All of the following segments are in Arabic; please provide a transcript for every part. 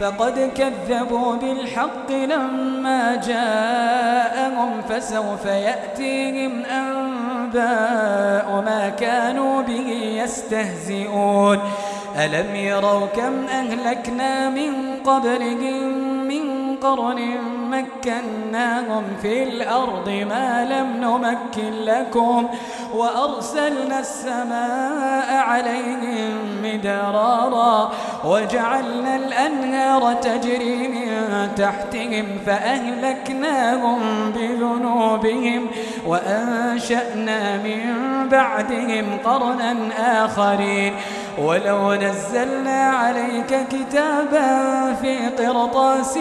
فقد كذبوا بالحق لما جاءهم فسوف يأتيهم أنباء ما كانوا به يستهزئون. ألم يروا كم أهلكنا من قبلهم من قرن مكناهم في الأرض ما لم نمكن لكم وأرسلنا السماء عليهم مدرارا وجعلنا الأنهار تجري من تحتهم فأهلكناهم بذنوبهم وأنشأنا من بعدهم قرنا آخرين ولو نزلنا عليك كتابا في قرطاس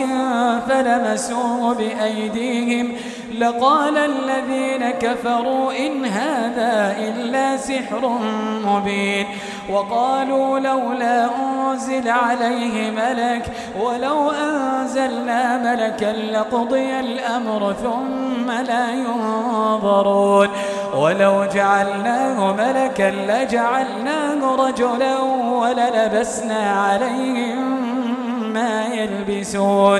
فلمسوه بأيديهم لقال الذين كفروا إن هذا إلا سحر مبين وقالوا لولا أنزل عليه ملك ولو أنزلنا ملكا لقضي الأمر ثم لا ينظرون ولو جعلناه ملكا لجعلناه رجلا وللبسنا عليهم ما يلبسون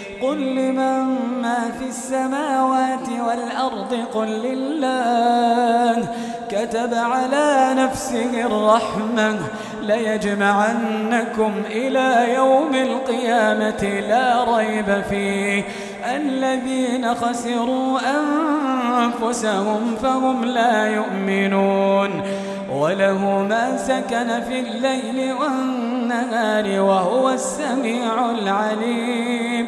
قل لمن ما في السماوات والأرض قل لله. كتب على نفسه الرحمة. ليجمعنكم إلى يوم القيامة لا ريب فيه. الذين خسروا أنفسهم فهم لا يؤمنون. وله ما سكن في الليل والنهار وهو السميع العليم.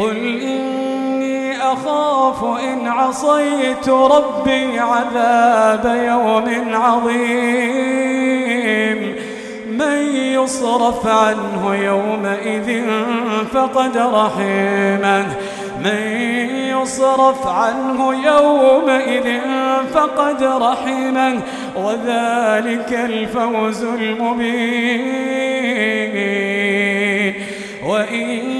قل إني أخاف إن عصيت ربي عذاب يوم عظيم. من يصرف عنه يومئذ فقد رحمه. من يصرف عنه يومئذ فقد رحمه. وذلك الفوز المبين. وإن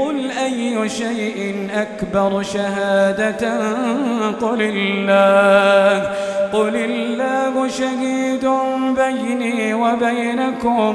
قل أي شيء أكبر شهادة؟ قل الله. قل الله شهيد بيني وبينكم.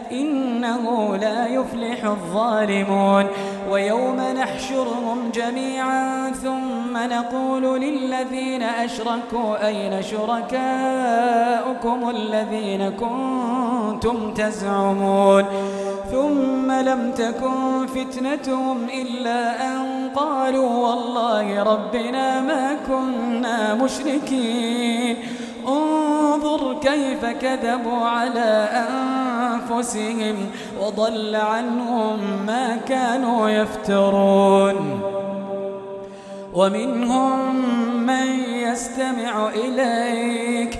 إنه لا يفلح الظالمون. ويوم نحشرهم جميعا ثم نقول للذين أشركوا أين شركاؤكم الذين كنتم تزعمون؟ ثم لم تكن فتنتهم إلا أن قالوا والله ربنا ما كنا مشركين. انظر كيف كذبوا على أنفسهم وضل عنهم ما كانوا يفترون. ومنهم من يستمع إليك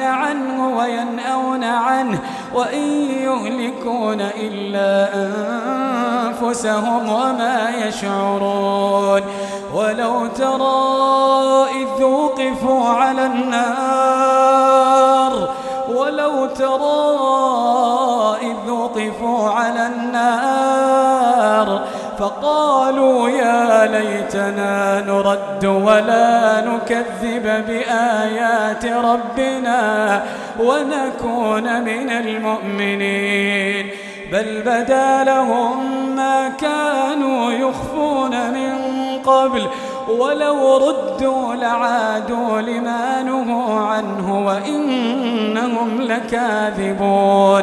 عنه وينأون عنه وإن يهلكون إلا أنفسهم وما يشعرون. ولو ترى إذ وقفوا على النار ولو ترى إذ وقفوا على النار فقالوا يا ليتنا نرد ولا نكذب بآيات ربنا ونكون من المؤمنين. بل بدا لهم ما كانوا يخفون من قبل ولو ردوا لعادوا لما نهوا عنه وإنهم لكاذبون.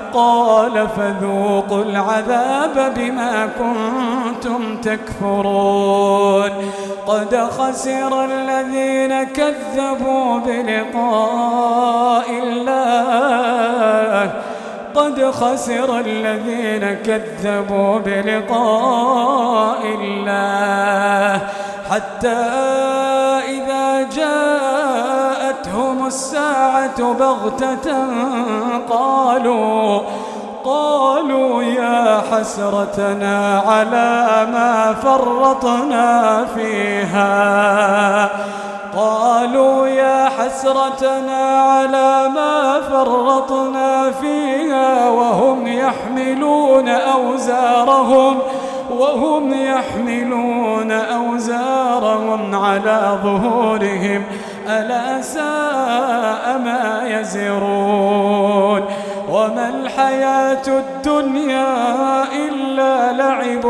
قال فذوقوا العذاب بما كنتم تكفرون. قد خسر الذين كذبوا بلقاء الله. قد خسر الذين كذبوا بلقاء الله. حتى الساعة بغتة قالوا قالوا يا حسرتنا على ما فرطنا فيها. قالوا يا حسرتنا على ما فرطنا فيها وهم يحملون أوزارهم وهم يحملون أوزارهم على ظهورهم. ألا ساء ما يزرون وما الحياة الدنيا إلا لعب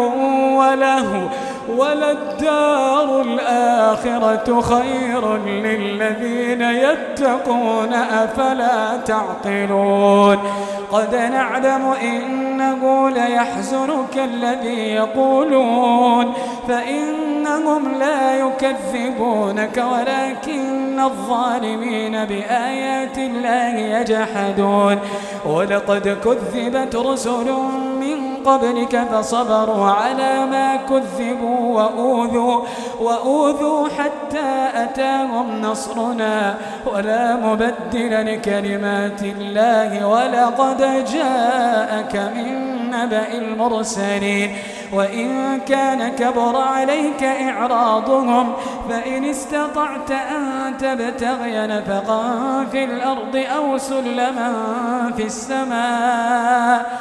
وله وللدار الآخرة خير للذين يتقون أفلا تعقلون؟ قد نعلم إنه ليحزنك الذي يقولون فإنهم لا يكذبونك ولكن الظالمين بآيات الله يجحدون. ولقد كذبت رسل من قبلك فصبروا على ما كذبوا وأوذوا وأوذوا حتى أتاهم نصرنا ولا مبدل لكلمات الله ولقد جاءك من النبأ المرسلين. وإن كان كبر عليك إعراضهم فإن استطعت أن تبتغي نفقا في الأرض أو سلما في السماء.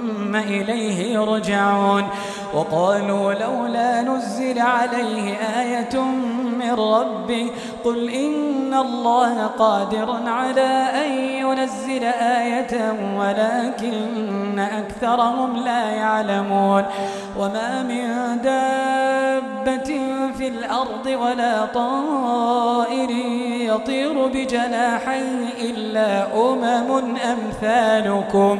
ثم إليه يرجعون. وقالوا لولا نزل عليه آية من ربه قل إن الله قادر على أن ينزل آية ولكن أكثرهم لا يعلمون. وما من دابة في الأرض ولا طائر يطير بجناحيه إلا أمم أمثالكم.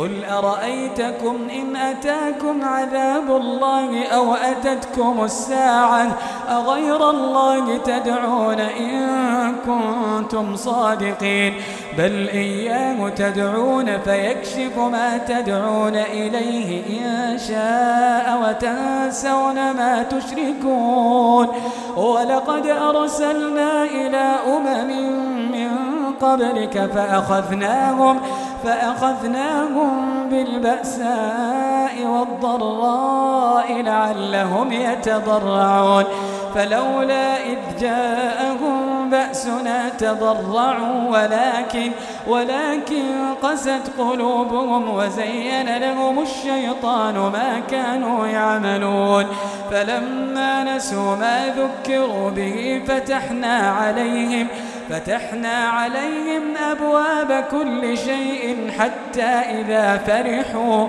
قل أرأيتكم إن أتاكم عذاب الله أو أتتكم الساعة أغير الله تدعون إن كنتم صادقين بل إياه تدعون فيكشف ما تدعون إليه إن شاء وتنسون ما تشركون ولقد أرسلنا إلى أمم من قبلك فأخذناهم فأخذناهم بالبأساء والضراء لعلهم يتضرعون. فلولا إذ جاءهم بأسنا تضرعوا ولكن ولكن قست قلوبهم وزين لهم الشيطان ما كانوا يعملون. فلما نسوا ما ذكروا به فتحنا عليهم فتحنا عليهم أبواب كل شيء حتى إذا فرحوا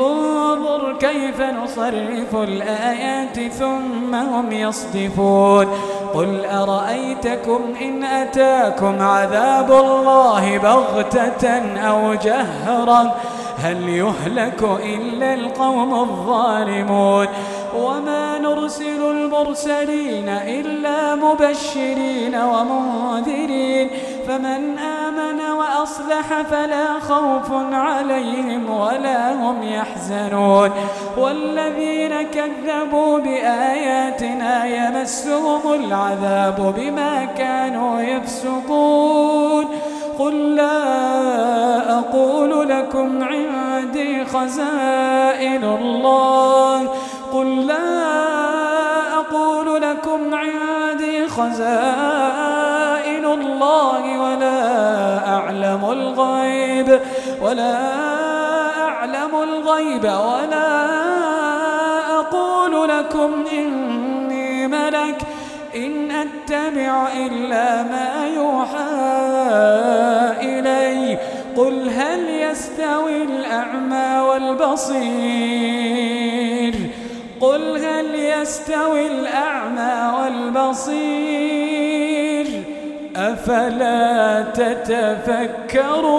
انظر كيف نصرف الآيات ثم هم يصدفون. قل أرأيتكم إن أتاكم عذاب الله بغتة أو جهرا؟ هل يهلك إلا القوم الظالمون؟ وما نرسل المرسلين إلا مبشرين ومنذرين. فمن آمن وأصلح فلا خوف عليهم ولا هم يحزنون. والذين كذبوا بآياتنا يمسهم العذاب بما كانوا يفسقون. قل لا أقول لكم عندي خزائن الله. قل لا أقول لكم عندي خزائن الله ولا أعلم الغيب ولا أعلم الغيب ولا أقول لكم إني ملك إن أتبع إلا ما يوحى إلي قل هل يستوي الأعمى والبصير قل هل يستوي الأعمى والبصير أفلا تتفكرون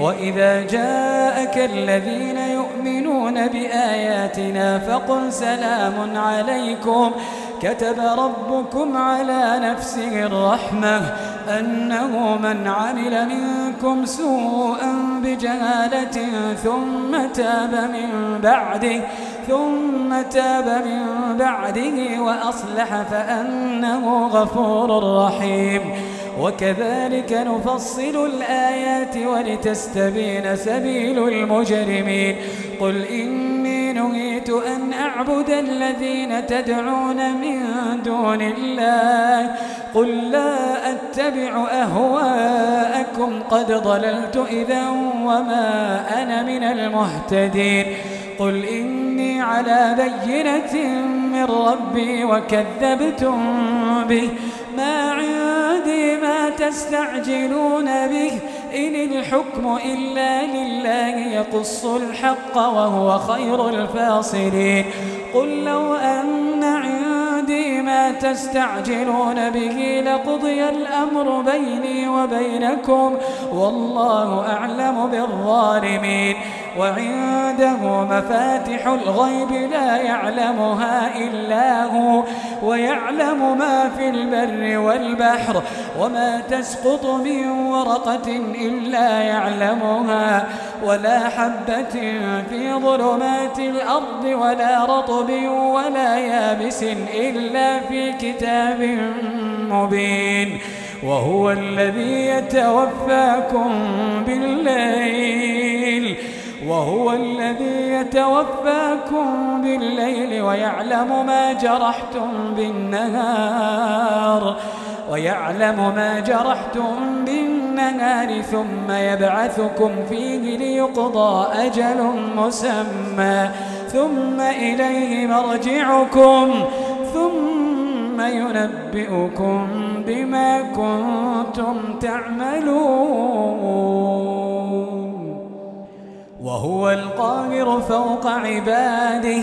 وإذا جاءك الذين يؤمنون بآياتنا فقل سلام عليكم. كتب ربكم على نفسه الرحمة أنه من عمل منكم سوءا بجهالة ثم تاب من بعده ثم تاب من بعده وأصلح فأنه غفور رحيم. وكذلك نفصل الآيات ولتستبين سبيل المجرمين. قل إني نهيت أن أعبد الذين تدعون من دون الله. قل لا أتبع أهواءكم. قد ضللت إذا وما أنا من المهتدين. قل إني على بينة من ربي وكذبتم به. ما عندي ما تستعجلون به. إن الحكم إلا لله يقص الحق وهو خير الفاصلين. قل لو أن عندي ما تستعجلون به لقضي الأمر بيني وبينكم. والله أعلم بالظالمين. وعنده مفاتح الغيب لا يعلمها إلا هو. ويعلم ما في البر والبحر وما تسقط من ورقة إلا يعلمها. ولا حبة في ظلمات الأرض ولا رطب ولا يابس إلا في كتاب مبين وهو الذي يتوفاكم بالليل وهو الذي يتوفاكم بالليل ويعلم ما جرحتم بالنهار ويعلم ما جرحتم بالنهار ثم يبعثكم فيه ليقضى أجل مسمى ثم إليه مرجعكم ثم ينبئكم بما كنتم تعملون. وهو القاهر فوق عباده.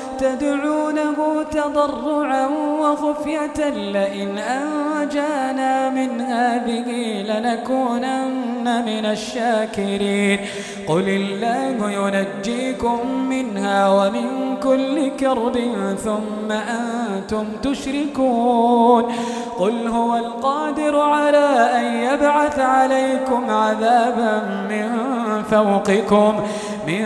تدعونه تضرعا وخفية لئن أنجانا من هذه لنكونن من الشاكرين. قل الله ينجيكم منها ومن كل كرب ثم أنتم تشركون. قل هو القادر على أن يبعث عليكم عذابا من فوقكم من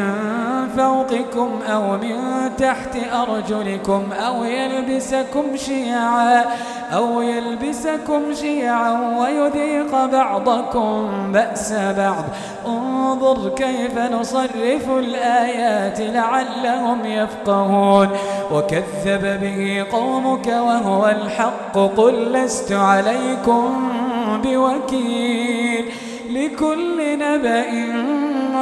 فوقكم أو من تحت أرجلكم أو يلبسكم شيعا أو يلبسكم شيعا ويذيق بعضكم بأس بعض. انظر كيف نصرف الآيات لعلهم يفقهون. وكذب به قومك وهو الحق قل لست عليكم بوكيل. لكل نبأ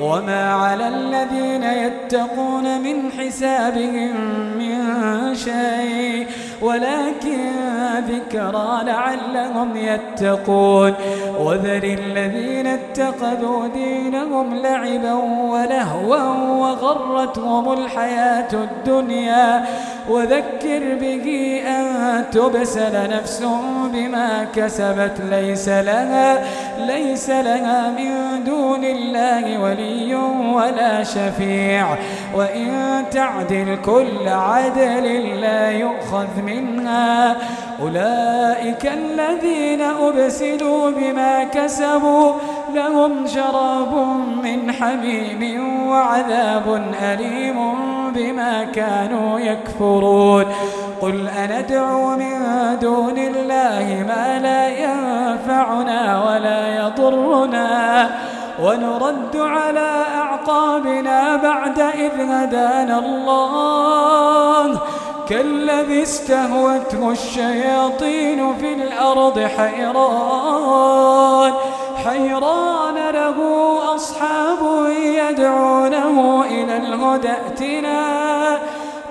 وما على الذين يتقون من حسابهم من شيء ولكن ذكرى لعلهم يتقون وذر الذين اتخذوا دينهم لعبا ولهوا وغرتهم الحياة الدنيا وذكر به أن تبسل نفس بما كسبت ليس لها ليس لها من دون الله ولي ولا شفيع. وإن تعدل كل عدل لا يؤخذ منها. أولئك الذين أبسلوا بما كسبوا. لهم شراب من حميم وعذاب أليم بما كانوا يكفرون. قل أندعو من دون الله ما لا ينفعنا ولا يضرنا. ونرد على أعقابنا بعد إذ هدانا الله. كالذي استهوته الشياطين في الأرض حيران. حيران له أصحاب يدعونه إلى الهدى ائتنا.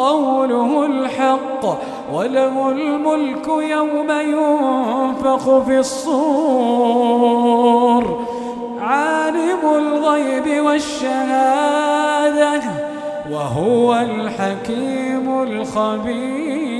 قوله الحق وله الملك يوم ينفخ في الصور. عالم الغيب والشهادة وهو الحكيم الخبير.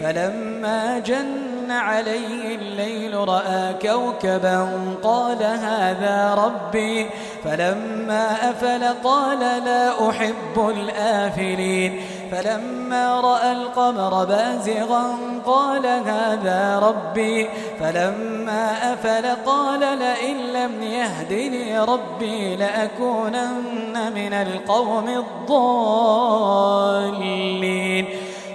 فلما جن عليه الليل رأى كوكبا قال هذا ربي. فلما أفل قال لا أحب الآفلين. فلما رأى القمر بازغا قال هذا ربي. فلما أفل قال لئن لم يهدني ربي لأكونن من القوم الضالين.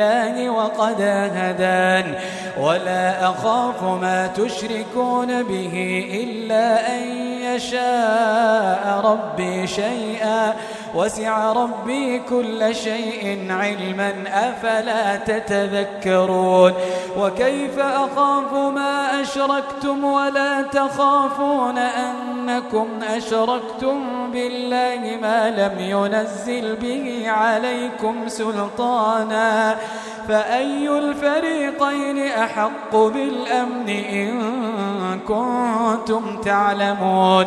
الله وقد هدان ولا أخاف ما تشركون به إلا أن يشاء ربي شيئا. وسع ربي كل شيء علما أفلا تتذكرون؟ وكيف أخاف ما أشركتم ولا تخافون أنكم أشركتم بالله ما لم ينزل به عليكم سلطانا؟ فأي الفريقين أحق بالأمن إن كنتم تعلمون؟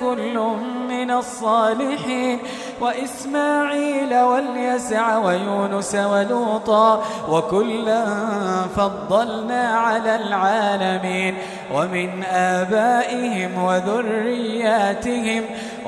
كل من الصالحين وإسماعيل واليسع ويونس ولوطا وكلا فضلنا على العالمين ومن آبائهم وذرياتهم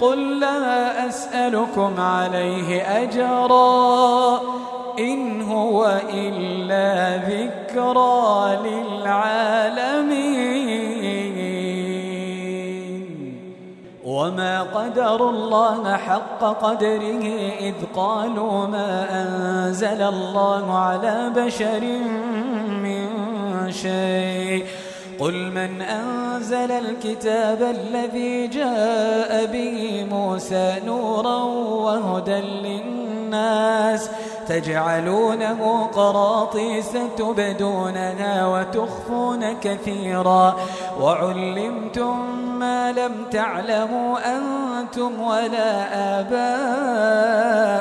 قل لا أسألكم عليه أجرا إن هو إلا ذكرى للعالمين. وما قدر الله حق قدره إذ قالوا ما أنزل الله على بشر من شيء. قل من أنزل الكتاب الذي جاء به موسى نورا وهدى للناس تجعلونه قراطيس تبدونها وتخفون كثيرا وعلمتم ما لم تعلموا أنتم ولا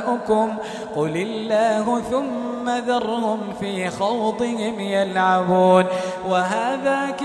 آباؤكم قل الله ثم ذرهم في خوضهم يلعبون وهذا كتاب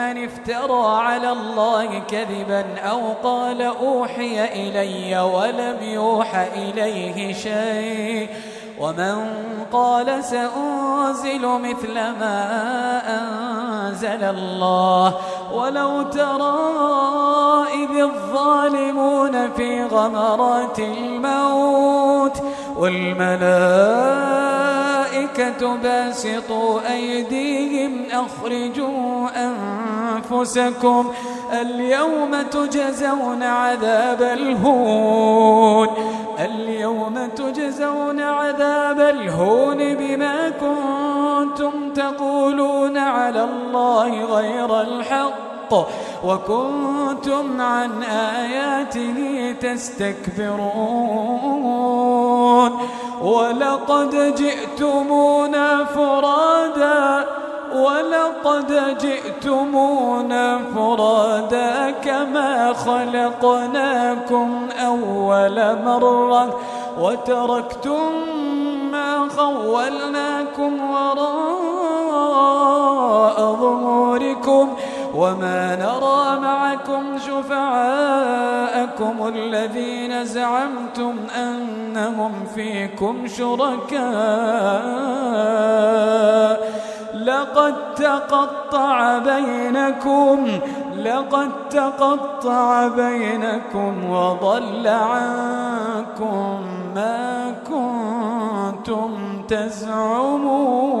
افترى على الله كذبا أو قال أوحي إلي ولم يوح إليه شيء ومن قال سأنزل مثل ما أنزل الله ولو ترى إذ الظالمون في غمرات الموت والملائكة باسطوا أيديهم أخرجوا أنفسكم. اليوم تجزون عذاب الهون اليوم تجزون عذاب الهون بما كنتم تقولون على الله غير الحق وكنتم عن آياته تستكبرون. ولقد جئتمونا فرادا ولقد جئتمونا فرادا كما خلقناكم أول مرة. وتركتم ما خولناكم وراء ظهوركم. وما نرى معكم شفعاءكم الذين زعمتم أنهم فيكم شركاء. لقد تقطع بينكم لقد تقطع بينكم وضل عنكم ما كنتم تزعمون.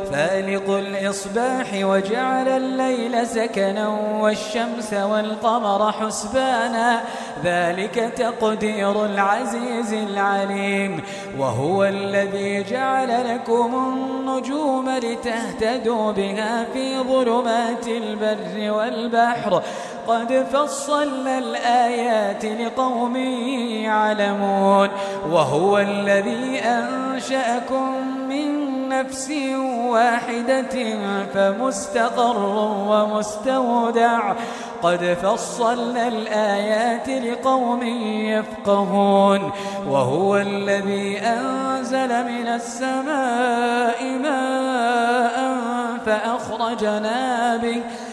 فالق الإصباح وجعل الليل سكنا والشمس والقمر حسبانا ذلك تقدير العزيز العليم. وهو الذي جعل لكم النجوم لتهتدوا بها في ظلمات البر والبحر. قد فصلنا الآيات لقوم يعلمون. وهو الذي أنشأكم من نفس واحدة فمستقر ومستودع. قد فصلنا الآيات لقوم يفقهون. وهو الذي أنزل من السماء ماء فأخرجنا به.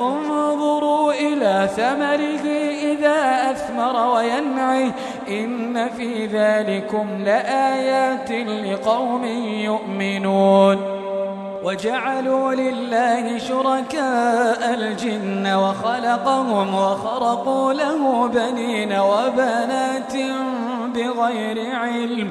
انظروا إلى ثمره إذا أثمر وينعي إن في ذلكم لآيات لقوم يؤمنون. وجعلوا لله شركاء الجن وخلقهم وخرقوا له بنين وبنات بغير علم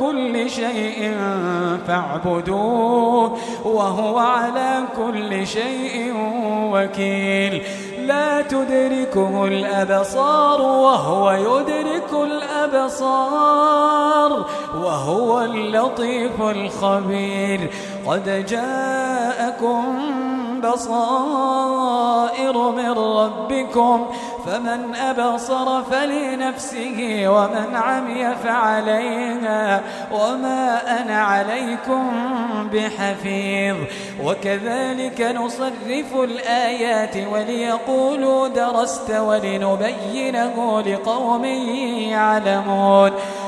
كل شيء فاعبدوه وهو على كل شيء وكيل. لا تدركه الأبصار وهو يدرك الأبصار وهو اللطيف الخبير. قد جاءكم بصائر من ربكم فمن أبصر فلنفسه ومن عمي فعليها وما أنا عليكم بحفيظ وكذلك نصرف الآيات وليقولوا درست ولنبينه لقوم يعلمون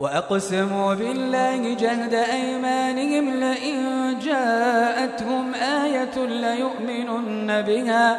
وأقسموا بالله جهد أيمانهم لئن جاءتهم آية ليؤمنن بها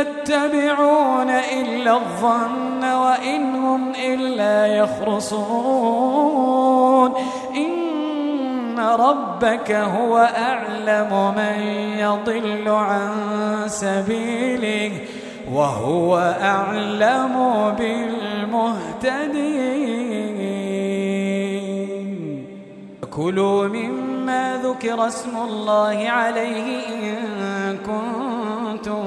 يتبعون إلا الظن وإن هم إلا يخرصون. إن ربك هو أعلم من يضل عن سبيله وهو أعلم بالمهتدين. كلوا مما ذكر اسم الله عليه إن كنتم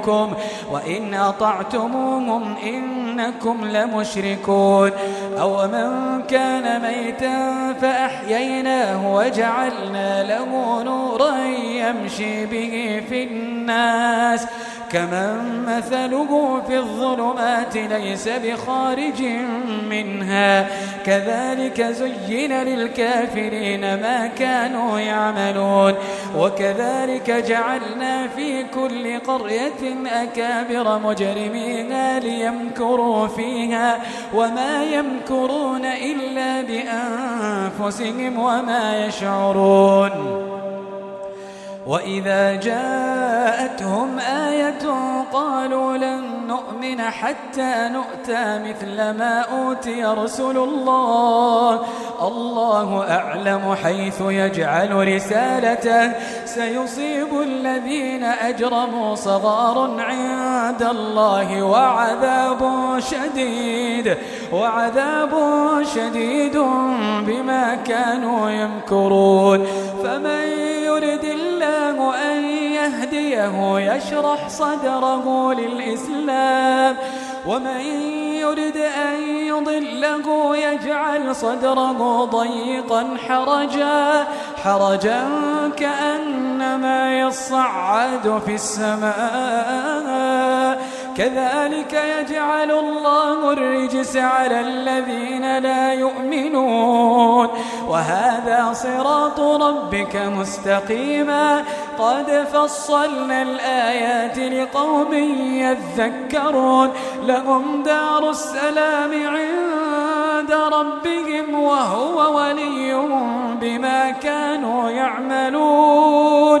ليجادلوكم وإن أطعتموهم إنكم لمشركون أو من كان ميتا فأحييناه وجعلنا له نورا يمشي به في الناس كمن مثله في الظلمات ليس بخارج منها. كذلك زين للكافرين ما كانوا يعملون. وكذلك جعلنا في كل قرية أكابر مجرميها ليمكروا فيها. وما يمكرون إلا بأنفسهم وما يشعرون. وإذا جاءتهم آية قالوا لن نؤمن حتى نؤتى مثل ما أوتي رسل الله. الله أعلم حيث يجعل رسالته. سيصيب الذين أجرموا صغار عند الله وعذاب شديد. وعذاب شديد بما كانوا يمكرون. فمن يرد الله أن يهديه يشرح صدره للإسلام. ومن يرد أن يضله يجعل صدره ضيقا حرجا حرجا كأنما يصعد في السماء. كذلك يجعل الله الرجس على الذين لا يؤمنون. وهذا صراط ربك مستقيما. قد فصلنا الآيات لقوم يذكرون. لهم دار السلام عند ربهم وهو وليهم بما كانوا يعملون.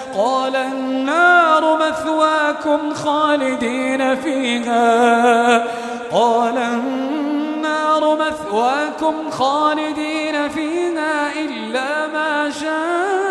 قال النار مثواكم خالدين فيها. قال النار مثواكم خالدين فيها إلا ما شاء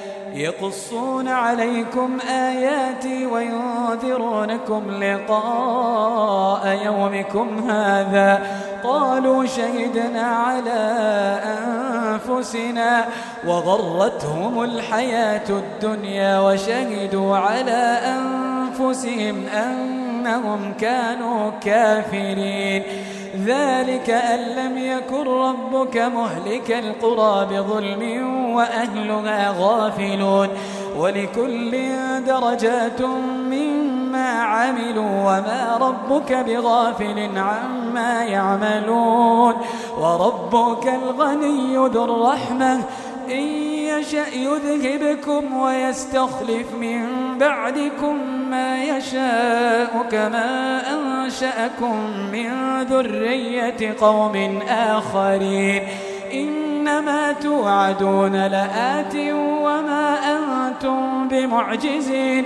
يقصون عليكم آياتي وينذرونكم لقاء يومكم هذا. قالوا شهدنا على أنفسنا وغرتهم الحياة الدنيا وشهدوا على أنفسهم أنهم كانوا كافرين. ذلك أن لم يكن ربك مهلك القرى بظلم وأهلها غافلون. ولكل درجات مما عملوا وما ربك بغافل عما يعملون. وربك الغني ذو الرحمة. إن يشأ يذهبكم ويستخلف من بعدكم ما يشاء كما أنشأكم من ذرية قوم آخرين. إنما توعدون لآت وما أنتم بمعجزين.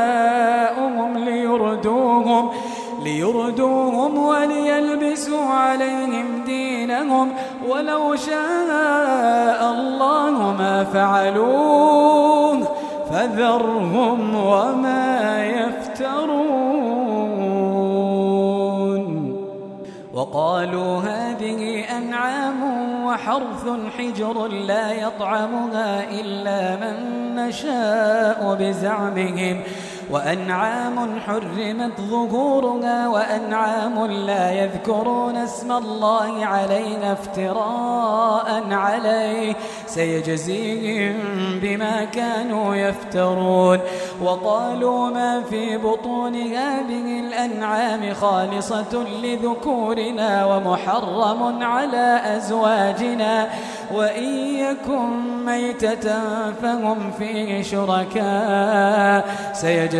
شركاؤهم ليردوهم ليردوهم وليلبسوا عليهم دينهم. ولو شاء الله ما فعلوه فذرهم وما يفترون. وقالوا هذه أنعام وحرث حجر لا يطعمها إلا من نشاء بزعمهم. وأنعام حرمت ظهورها وأنعام لا يذكرون اسم الله علينا افتراء عليه. سيجزيهم بما كانوا يفترون. وقالوا ما في بطون هذه الأنعام خالصة لذكورنا ومحرم على أزواجنا. وإن يكن ميتة فهم فيه شركاء. سيجزيهم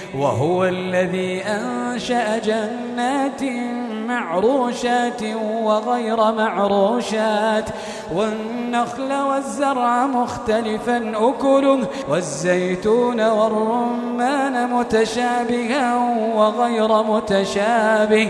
وهو الذي أنشأ جنات معروشات وغير معروشات والنخل والزرع مختلفا أكله والزيتون والرمان متشابها وغير متشابه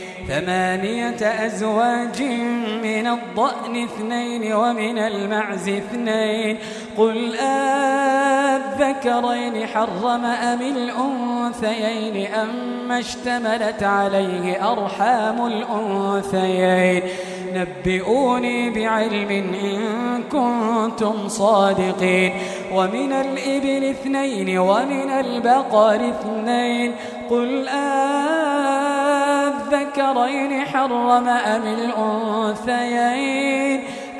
ثمانية أزواج من الضأن اثنين ومن المعز اثنين. قل أذكرين حرم أم الأنثيين أم اشتملت عليه أرحام الأنثيين. نبئوني بعلم إن كنتم صادقين. ومن الإبل اثنين ومن البقر اثنين. قل أذكرين حرم أم الأنثيين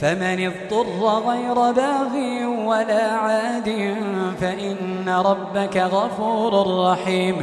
فمن اضطر غير باغ ولا عاد فإن ربك غفور رحيم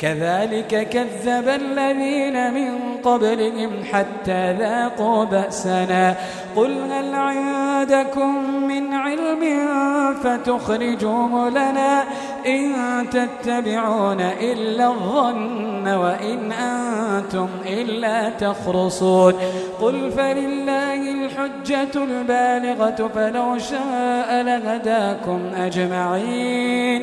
كذلك كذب الذين من قبلهم حتى ذاقوا بأسنا. قل هل عندكم من علم فتخرجوه لنا إن تتبعون إلا الظن وإن أنتم إلا تخرصون. قل فلله الحجة البالغة فلو شاء لهداكم أجمعين.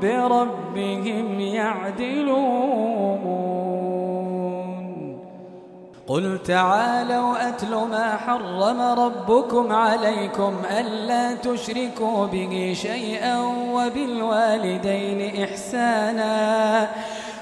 بربهم يعدلون. قل تعالوا أتل ما حرم ربكم عليكم ألا تشركوا به شيئا وبالوالدين إحسانا.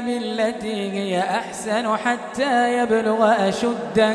بالتي هي أحسن حتى يبلغ أشده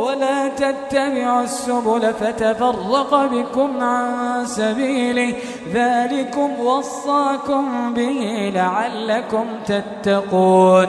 ولا تتبعوا السبل فتفرق بكم عن سبيله. ذلكم وصاكم به لعلكم تتقون.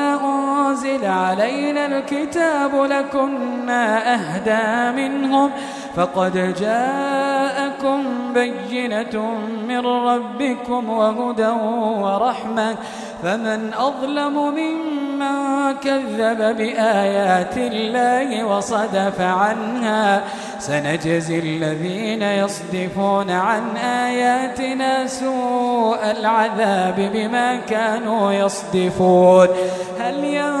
أنزل علينا الكتاب لكنا أهدى منهم فقد جاءكم بينة من ربكم وهدى ورحمة فمن أظلم ممن كذب بآيات الله وصدف عنها سنجزي الذين يصدفون عن آياتنا سوء العذاب بما كانوا يصدفون هل ينظرون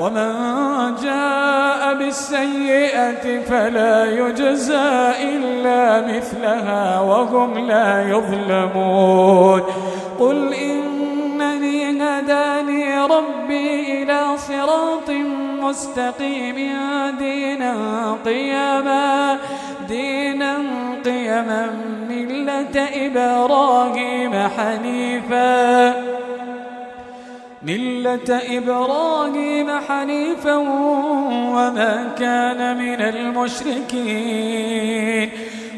ومن جاء بالسيئة فلا يجزى إلا مثلها وهم لا يظلمون. قل إنني هداني ربي إلى صراط مستقيم دينا قيما دينا قيما ملة إبراهيم حنيفا. ملة إبراهيم حنيفا وما كان من المشركين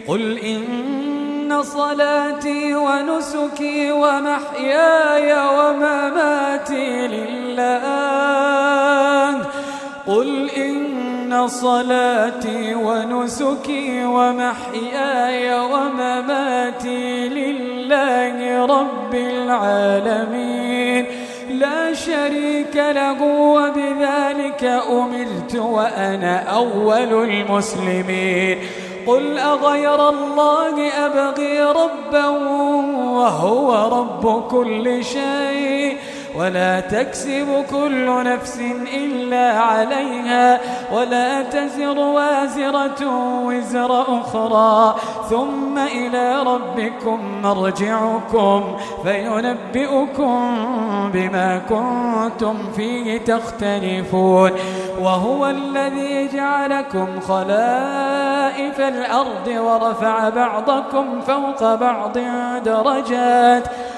قل إن صلاتي ونسكي ومحياي ومماتي لله قل إن صلاتي ونسكي ومحياي ومماتي لله رب العالمين لا شريك له وبذلك أمرت وأنا أول المسلمين. قل أغير الله أبغي ربا وهو رب كل شيء. ولا تكسب كل نفس إلا عليها ولا تزر وازرة وزر أخرى ثم إلى ربكم مرجعكم فينبئكم بما كنتم فيه تختلفون وهو الذي جعلكم خلائف الأرض ورفع بعضكم فوق بعض درجات